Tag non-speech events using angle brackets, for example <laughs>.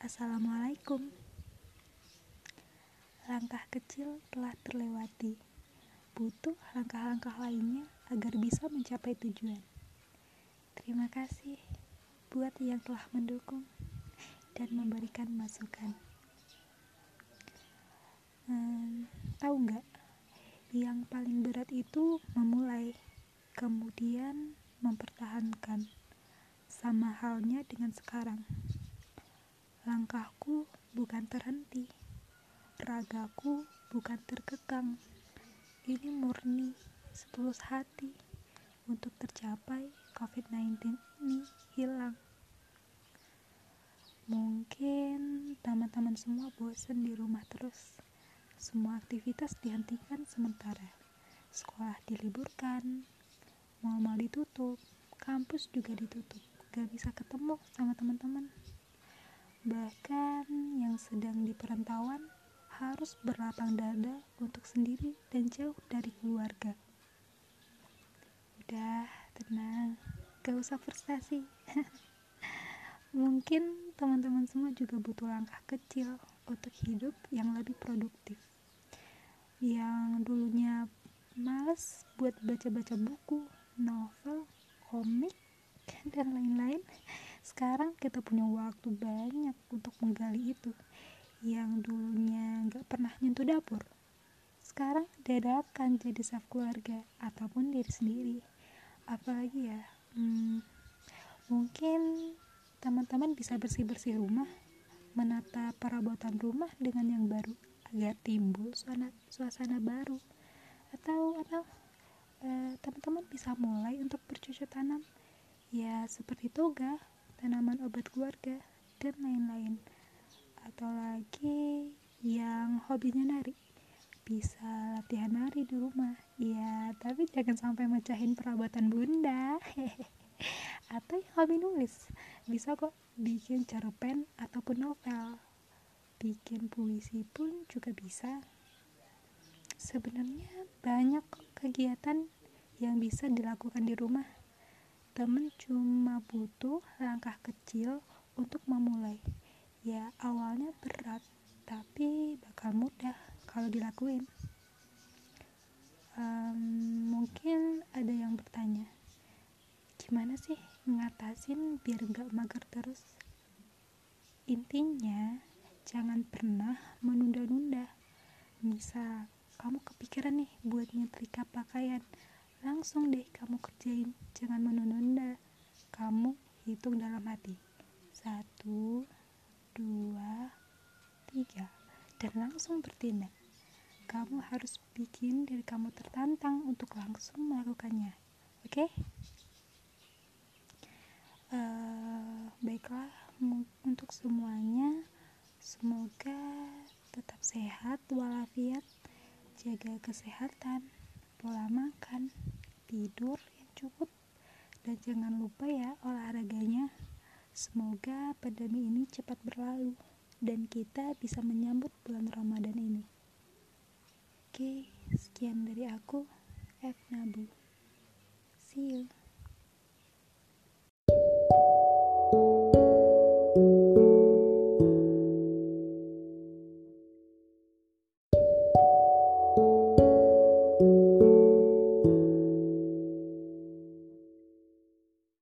Assalamualaikum. Langkah kecil telah terlewati. Butuh langkah-langkah lainnya agar bisa mencapai tujuan. Terima kasih buat yang telah mendukung dan memberikan masukan. Hmm, tahu nggak? Yang paling berat itu memulai, kemudian mempertahankan. Sama halnya dengan sekarang. Langkahku bukan terhenti ragaku bukan terkekang. Ini murni setulus hati untuk tercapai COVID-19 ini hilang. Mungkin teman-teman semua bosan di rumah terus. Semua aktivitas dihentikan sementara. Sekolah diliburkan, mal-mal ditutup, kampus juga ditutup. Gak bisa ketemu sama teman-teman. Bahkan yang sedang di perantauan harus berlapang dada untuk sendiri dan jauh dari keluarga. Udah, tenang, gak usah frustasi. <laughs> Mungkin teman-teman semua juga butuh langkah kecil untuk hidup yang lebih produktif. Yang dulunya males buat baca-baca buku, novel, komik, <laughs> dan lain-lain, sekarang kita punya waktu banyak untuk menggali itu. Yang dulunya nggak pernah nyentuh dapur sekarang dadakan jadi staff keluarga ataupun diri sendiri. Apalagi ya hmm, mungkin teman-teman bisa bersih-bersih rumah menata perabotan rumah dengan yang baru agar timbul suasana, suasana baru. Atau atau uh, teman-teman bisa mulai untuk bercocok tanam. Ya seperti toga tanaman obat keluarga dan lain-lain. Atau lagi yang hobinya nari. Bisa latihan nari di rumah. Ya tapi jangan sampai mecahin perabatan bunda. <laughs> Atau yang hobi nulis. Bisa kok bikin cerpen ataupun novel. Bikin puisi pun juga bisa. Sebenarnya banyak kegiatan yang bisa dilakukan di rumah temen cuma butuh langkah kecil untuk memulai. Ya awalnya berat tapi bakal mudah kalau dilakuin. Um, mungkin ada yang bertanya gimana sih ngatasin biar gak mager terus? Intinya jangan pernah menunda-nunda. Misal kamu kepikiran nih buat nyetrika pakaian langsung deh kamu kerjain jangan menunda-nunda hitung dalam hati satu dua, tiga, dan langsung bertindak. Kamu harus bikin diri kamu tertantang untuk langsung melakukannya. Oke? Okay? Uh, eh, baiklah, untuk semuanya, semoga tetap sehat walafiat, jaga kesehatan, pola makan, tidur yang cukup, dan jangan lupa ya olahraganya. Semoga pandemi ini cepat berlalu dan kita bisa menyambut bulan Ramadan ini. Oke, sekian dari aku, F Nabu. See you.